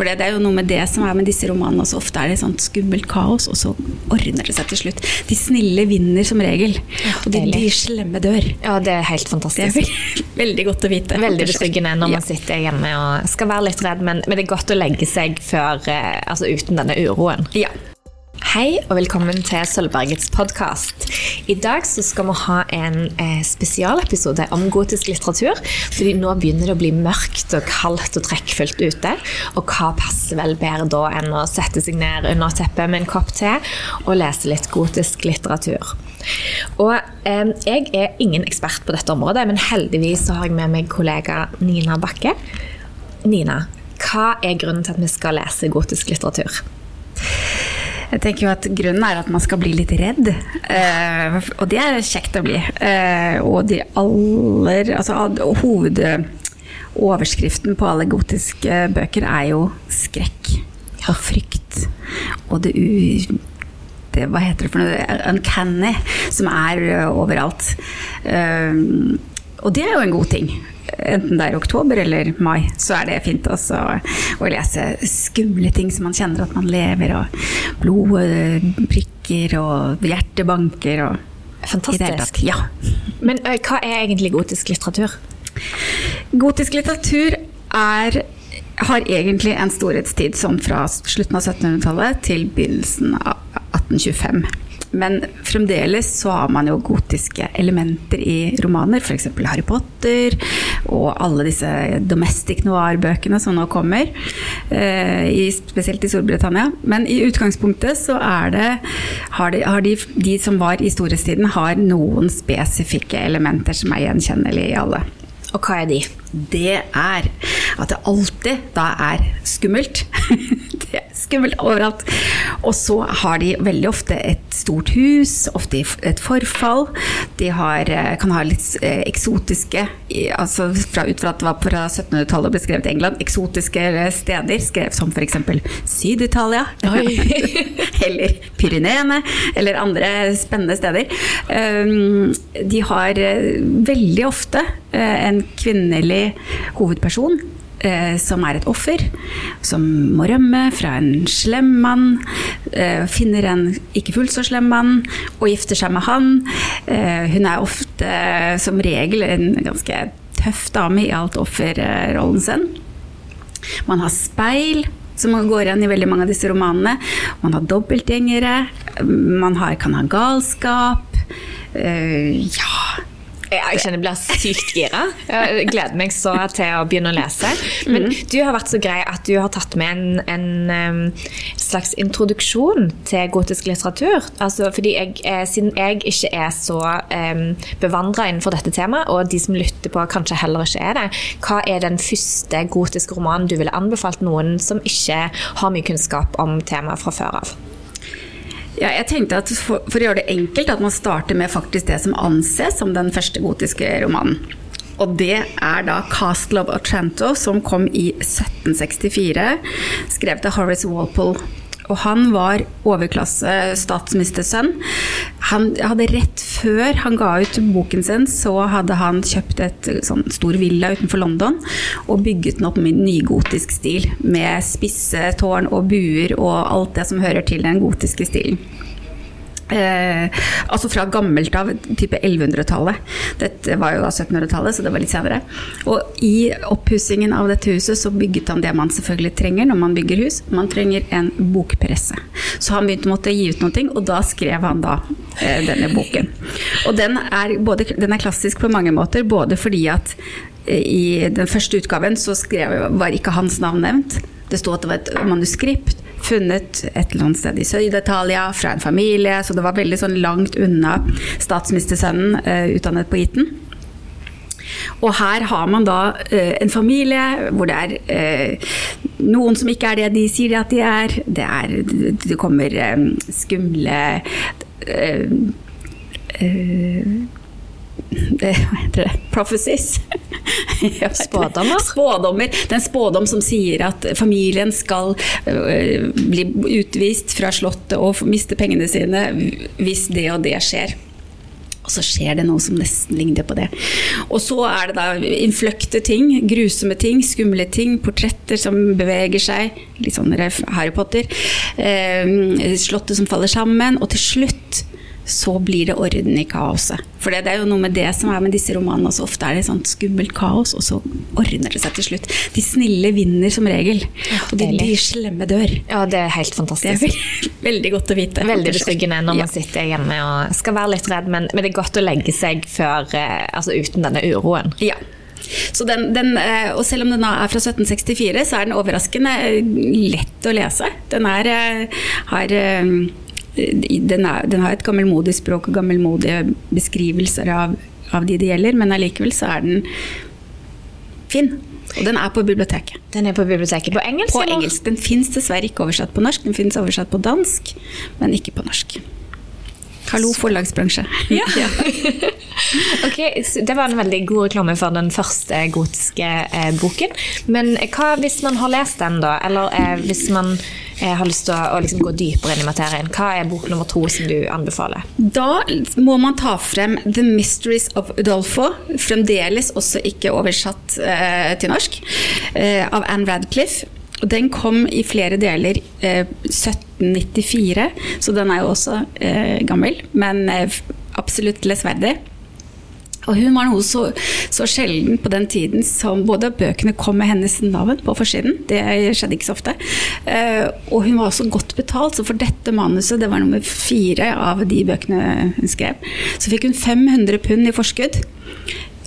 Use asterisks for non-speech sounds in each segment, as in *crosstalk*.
For det er jo noe med det som er med disse romanene også. Ofte er det sånt skummelt kaos, og så ordner det seg til slutt. De snille vinner som regel, og de, de slemme dør. Ja, det er helt Det er fantastisk. veldig, *laughs* veldig godt å vite. Veldig betryggende når man sitter hjemme og skal være litt redd, men, men det er godt å legge seg før, eh, altså uten denne uroen. Ja. Hei og velkommen til Sølvbergets podkast. I dag skal vi ha en eh, spesialepisode om gotisk litteratur. Fordi nå begynner det å bli mørkt og kaldt og trekkfullt ute. Og hva passer vel bedre da enn å sette seg ned under teppet med en kopp te og lese litt gotisk litteratur. Og eh, jeg er ingen ekspert på dette området, men heldigvis har jeg med meg kollega Nina Bakke. Nina, hva er grunnen til at vi skal lese gotisk litteratur? Jeg tenker jo at Grunnen er at man skal bli litt redd, eh, og det er kjekt å bli. Eh, og de aller altså, Hovedoverskriften på alle gotiske bøker er jo skrekk og frykt. Og det, u, det Hva heter det for noe? Uncanny, som er eh, overalt. Eh, og det er jo en god ting. Enten det er oktober eller mai, så er det fint også å lese skumle ting som man kjenner at man lever, og blodet prikker, og hjertet banker, og Fantastisk. Ja. Men hva er egentlig gotisk litteratur? Gotisk litteratur er, har egentlig en storhetstid sånn fra slutten av 1700-tallet til begynnelsen av 1825. Men fremdeles så har man jo gotiske elementer i romaner, f.eks. Harry Potter og alle disse domestic noir-bøkene som nå kommer, eh, i, spesielt i Storbritannia. Men i utgangspunktet så er det har, de, har de, de som var i storhetstiden, har noen spesifikke elementer som er gjenkjennelige i alle Og hva er de? det er at det alltid da er skummelt. *laughs* skummelt overalt. Og så har de veldig ofte et stort hus, ofte et forfall. De har, eh, kan ha litt eh, eksotiske, altså fra, ut fra at det var fra 1700-tallet og ble skrevet i England, eksotiske steder, skrevet som f.eks. Syd-Italia. *laughs* eller Pyreneene, eller andre spennende steder. Um, De har eh, veldig ofte eh, en kvinnelig hovedperson eh, som er et offer, som må rømme fra en slem mann, eh, finner en ikke fullt så slem mann og gifter seg med han. Eh, Hun er ofte eh, som regel en ganske tøff dame i alt offerrollen sin. Man har speil, som går igjen i veldig mange av disse romanene. Man har dobbeltgjengere. Man har, kan ha galskap. Eh, ja Jeg kjenner jeg blir sykt gira. Jeg gleder meg så til å begynne å lese. Men du har vært så grei at du har tatt med en, en slags introduksjon til gotisk litteratur. Altså, fordi jeg, eh, Siden jeg ikke er så um, bevandra innenfor dette temaet, og de som lytter på kanskje heller ikke er det, hva er den første gotiske romanen du ville anbefalt noen som ikke har mye kunnskap om temaet fra før av? Ja, jeg tenkte at for, for å gjøre det enkelt, at man starter med faktisk det som anses som den første gotiske romanen. Og det er da 'Castle of Otranto', som kom i 1764, skrevet av Horace Walpole. Og han var overklasse-statsministersønn. Han hadde rett før han ga ut boken sin, så hadde han kjøpt et sånn stor villa utenfor London og bygget den opp med nygotisk stil, med spisse tårn og buer og alt det som hører til den gotiske stilen. Eh, altså fra gammelt av, type 1100-tallet. Dette var jo da 1700-tallet, så det var litt senere. Og i oppussingen av dette huset så bygget han det man selvfølgelig trenger når man bygger hus. Man trenger en bokpresse. Så han begynte å måtte gi ut noe, og da skrev han da eh, denne boken. Og den er, både, den er klassisk på mange måter, både fordi at eh, i den første utgaven så skrev, var ikke hans navn nevnt. Det sto at det var et manuskript funnet et eller annet sted i Sør-Italia fra en familie, så det var veldig sånn langt unna statsministersønnen eh, utdannet på Eton. Og her har man da eh, en familie hvor det er eh, noen som ikke er det de sier at de er. Det, er, det kommer eh, skumle eh, eh, det, *laughs* hva heter det? Prophecies? Spådommer? Spådommer. Det er en spådom som sier at familien skal øh, bli utvist fra slottet og miste pengene sine hvis det og det skjer. Og så skjer det noe som nesten ligner på det. Og så er det da innfløkte ting, grusomme ting, skumle ting, portretter som beveger seg, litt sånn Harry Potter, eh, slottet som faller sammen, og til slutt så blir det orden i kaoset. For det, er jo noe med det som er med disse romanene også. Ofte er det sånt skummelt kaos, og så ordner det seg til slutt. De snille vinner som regel, ja, og de, de, slemme dør. Ja, det er helt fantastisk. Det er *laughs* veldig godt å vite. Veldig betryggende når man sitter hjemme og skal være litt redd, men, men det er godt å legge seg før, eh, altså uten denne uroen. Ja. Den, den, eh, og selv om den er fra 1764, så er den overraskende lett å lese. Den er, eh, har den, er, den, har et gammelmodig språk og gammelmodige beskrivelser av, av de det gjelder, men allikevel så er den fin. Og den er på biblioteket. Den er på biblioteket På engelsk? På engelsk. Den fins dessverre ikke oversatt på norsk. Den fins oversatt på dansk, men ikke på norsk. Hallo, forlagsbransje. *laughs* Ja. *laughs* ok, Det var en veldig god reklame for den første gotiske eh, boken. Men hva hvis man har lest den, da? Eller eh, hvis man jeg har lyst til å, å liksom gå dypere inn i materien. Hva er bok nummer to som du anbefaler? Da må man ta frem 'The Mysteries of Udolfo', fremdeles også ikke oversatt eh, til norsk, eh, av Anne Radcliffe. Den kom i flere deler eh, 1794, så den er jo også eh, gammel, men eh, absolutt lesverdig. Og hun var noe så, så, sjelden på den tiden som både bøkene kom med hennes navn på forsiden, det skjedde ikke så ofte, uh, og hun var også godt betalt, så for dette manuset, det var nummer fire av de bøkene hun skrev, så fikk hun 500 pund i forskudd,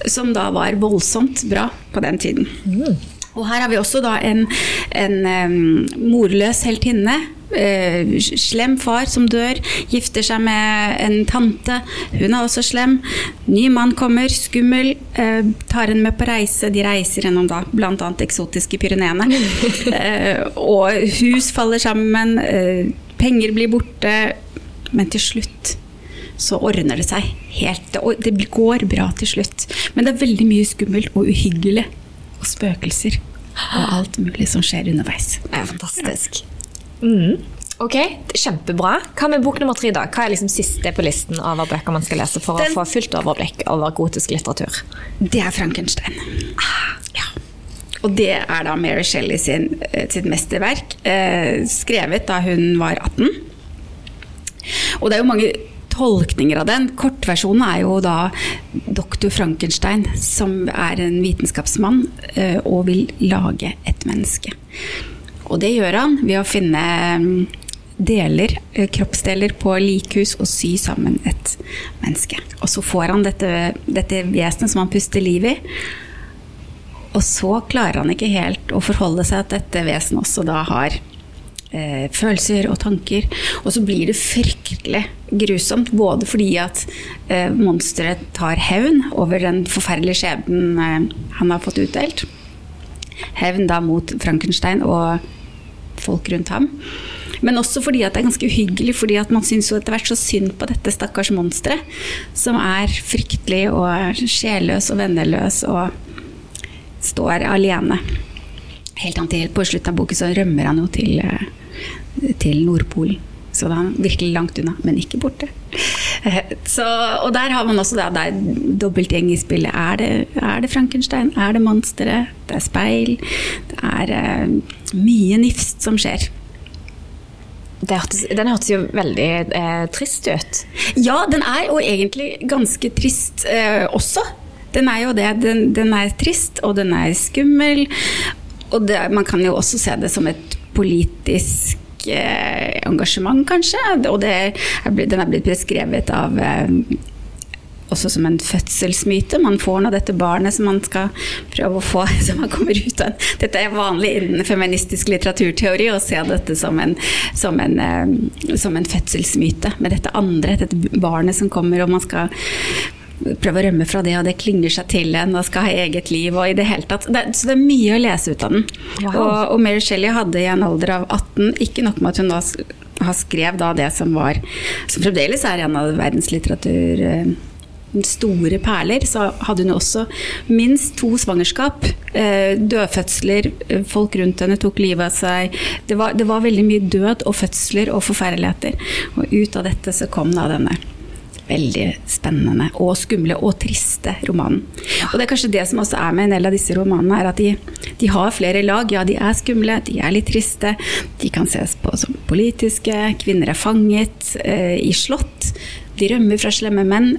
som da var voldsomt bra på den tiden. Mm. Og her har vi også da en, en um, morløs heltinne eh, slem far som dør, gifter seg med en tante. Hun er også slem. Ny mann kommer, skummel. Eh, tar henne med på reise. De reiser gjennom da bl.a. eksotiske Pyreneene. *laughs* eh, og hus faller sammen. Eh, penger blir borte. Men til slutt så ordner det seg helt. Det går bra til slutt. Men det er veldig mye skummelt og uhyggelig. Og spøkelser. Og alt mulig som skjer underveis. Det er fantastisk. Mm. Ok, Kjempebra. Hva med bok nummer tre? da? Hva er liksom siste på listen over bøker man skal lese for Den, å få fullt overblikk over gotisk litteratur? Det er Frankenstein. Ah, ja. Og det er da Mary Shelley sin, eh, sitt mesterverk, eh, skrevet da hun var 18. Og det er jo mange tolkninger av den. Kortversjonen er jo da doktor Frankenstein, som er en vitenskapsmann eh, og vil lage et menneske. Og det gjør han ved å finne mm, deler, eh, kroppsdeler på likhus og sy sammen et menneske. Og så får han dette, dette vesenet som han puster liv i. Og så klarer han ikke helt å forholde seg til at dette vesenet også da har eh, følelser og tanker. Og så blir det fryktelig grusomt, både fordi at eh, monsteret tar hevn over den forferdelige skjebnen eh, han har fått utdelt. Hevn da mot Frankenstein og folk rundt ham. Men også fordi at det er ganske uhyggelig, fordi at man syns jo etter hvert så synd på dette stakkars monsteret, som er fryktelig og sjelløs og venneløs og står alene. Helt til på slutten av boken så rømmer han jo til, eh, til Nordpolen. Så da er han virkelig langt unna, men ikke borte. *laughs* Så, og der har man også da, det er dobbeltgjeng i spillet. Er det, er det, Frankenstein? Er det monsteret? Det er speil. Det er uh, mye nifst som skjer. Hørtes, den hørtes jo veldig eh, trist ut. Ja, den er jo egentlig ganske trist eh, også. Den er jo det. Den, den, er trist, og den er skummel. Og det, man kan jo også se det som et politisk eh, engasjement, kanskje. Og det, den er blitt beskrevet av eh, også som en fødselsmyte. Man får nå dette barnet som man skal prøve å få *laughs* som man kommer ut av. Dette er vanlig innen feministisk litteraturteori å se dette som en, som en, eh, som en fødselsmyte. Med dette andre, dette barnet som kommer, og man skal prøve å rømme fra det, og det klinger seg til en og skal ha eget liv og i det hele tatt. Det, så det er mye å lese ut av den. Wow. Og, og, Mary Shelley hadde i en alder av 18 ikke nok med at hun da har skrev da det som var Som fremdeles er en av verdenslitteratur eh, store perler, så hadde hun også minst to svangerskap. Eh, dødfødsler, eh, folk rundt henne tok livet av seg. Det var, det var veldig mye død og fødsler og forferdeligheter. Og ut av dette så kom da denne veldig spennende og skumle og triste romanen. Og det er kanskje det som også er med en del av disse romanene, er at de, de har flere lag. Ja, de er skumle, de er litt triste, de kan ses på som politiske, kvinner er fanget eh, i slott, de rømmer fra slemme menn.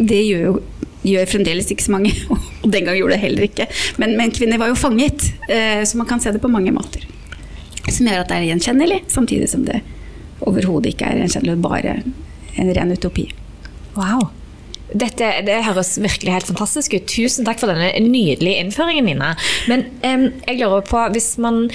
Det gjør jo gjør fremdeles ikke så mange, *laughs* og den gang gjorde det heller ikke. Men, men kvinner var jo fanget, eh, så man kan se det på mange måter. Som gjør at det er gjenkjennelig, samtidig som det overhodet ikke er gjenkjennelig, bare en ren utopi. Wow. Dette det høres virkelig helt fantastisk ut. Tusen takk for denne nydelige innføringen, Nina. Men um, jeg lurer på, hvis man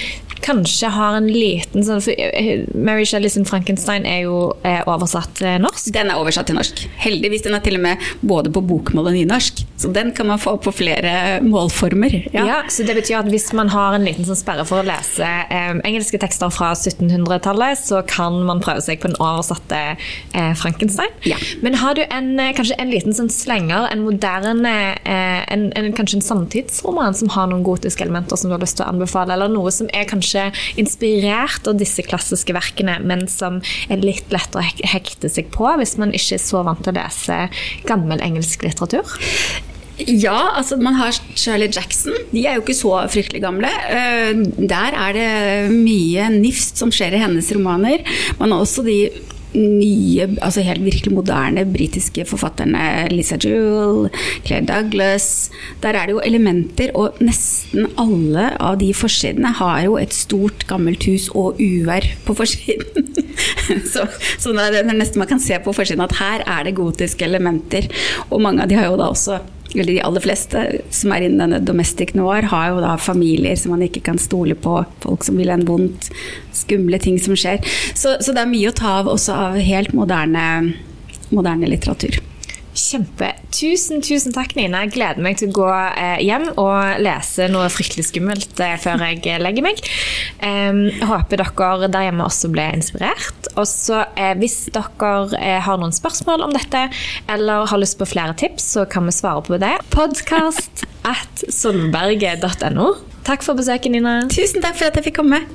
kanskje har en liten sånn for eh, Mary Shelley sin 'Frankenstein' er jo er oversatt til norsk? Den er oversatt til norsk. Heldigvis. Den er til og med både på bokmål og nynorsk. Så den kan man få på flere målformer. Ja. ja så det betyr at hvis man har en liten sånn sperre for å lese eh, engelske tekster fra 1700-tallet, så kan man prøve seg på den oversatte eh, 'Frankenstein'. Ja. Men har du en, eh, kanskje en liten sånn slenger, en moderne, eh, en, en, kanskje en samtidsroman som har noen gotiske elementer som du har lyst til å anbefale, eller noe som er kanskje kanskje inspirert av disse klassiske verkene, men som er litt lettere å hekte seg på hvis man ikke er så vant til å lese gammel engelsk litteratur? Ja, altså man har Shirley Jackson. De er jo ikke så fryktelig gamle. Eh, der er det mye nifst som skjer i hennes romaner. Man har også de nye, altså helt virkelig moderne britiske forfatterne Lisa Jewell, Claire Douglas. Der er det jo elementer, og nesten alle av de forsidene har jo et stort, gammelt hus og uvær på forsiden. *laughs* så, så det er nesten man kan se på forsiden at her er det gotiske elementer. Og mange av de har jo da også eller de aller fleste som er innen denne domestic noir, har jo da familier som man ikke kan stole på. Folk som vil en vondt. Skumle ting som skjer. Så, så det er mye å ta av også av helt moderne, moderne litteratur. Kjempe. Tusen, tusen takk, Nina. Jeg gleder meg til å gå eh, hjem og lese noe fryktelig skummelt eh, før jeg eh, legger meg. Jeg håper dere der hjemme også ble inspirert. Og så hvis dere har noen spørsmål om dette, eller har lyst på flere tips, så kan vi svare på det. Podkast at solberget.no. Takk for besøket, Nina. Tusen takk for at jeg fikk komme.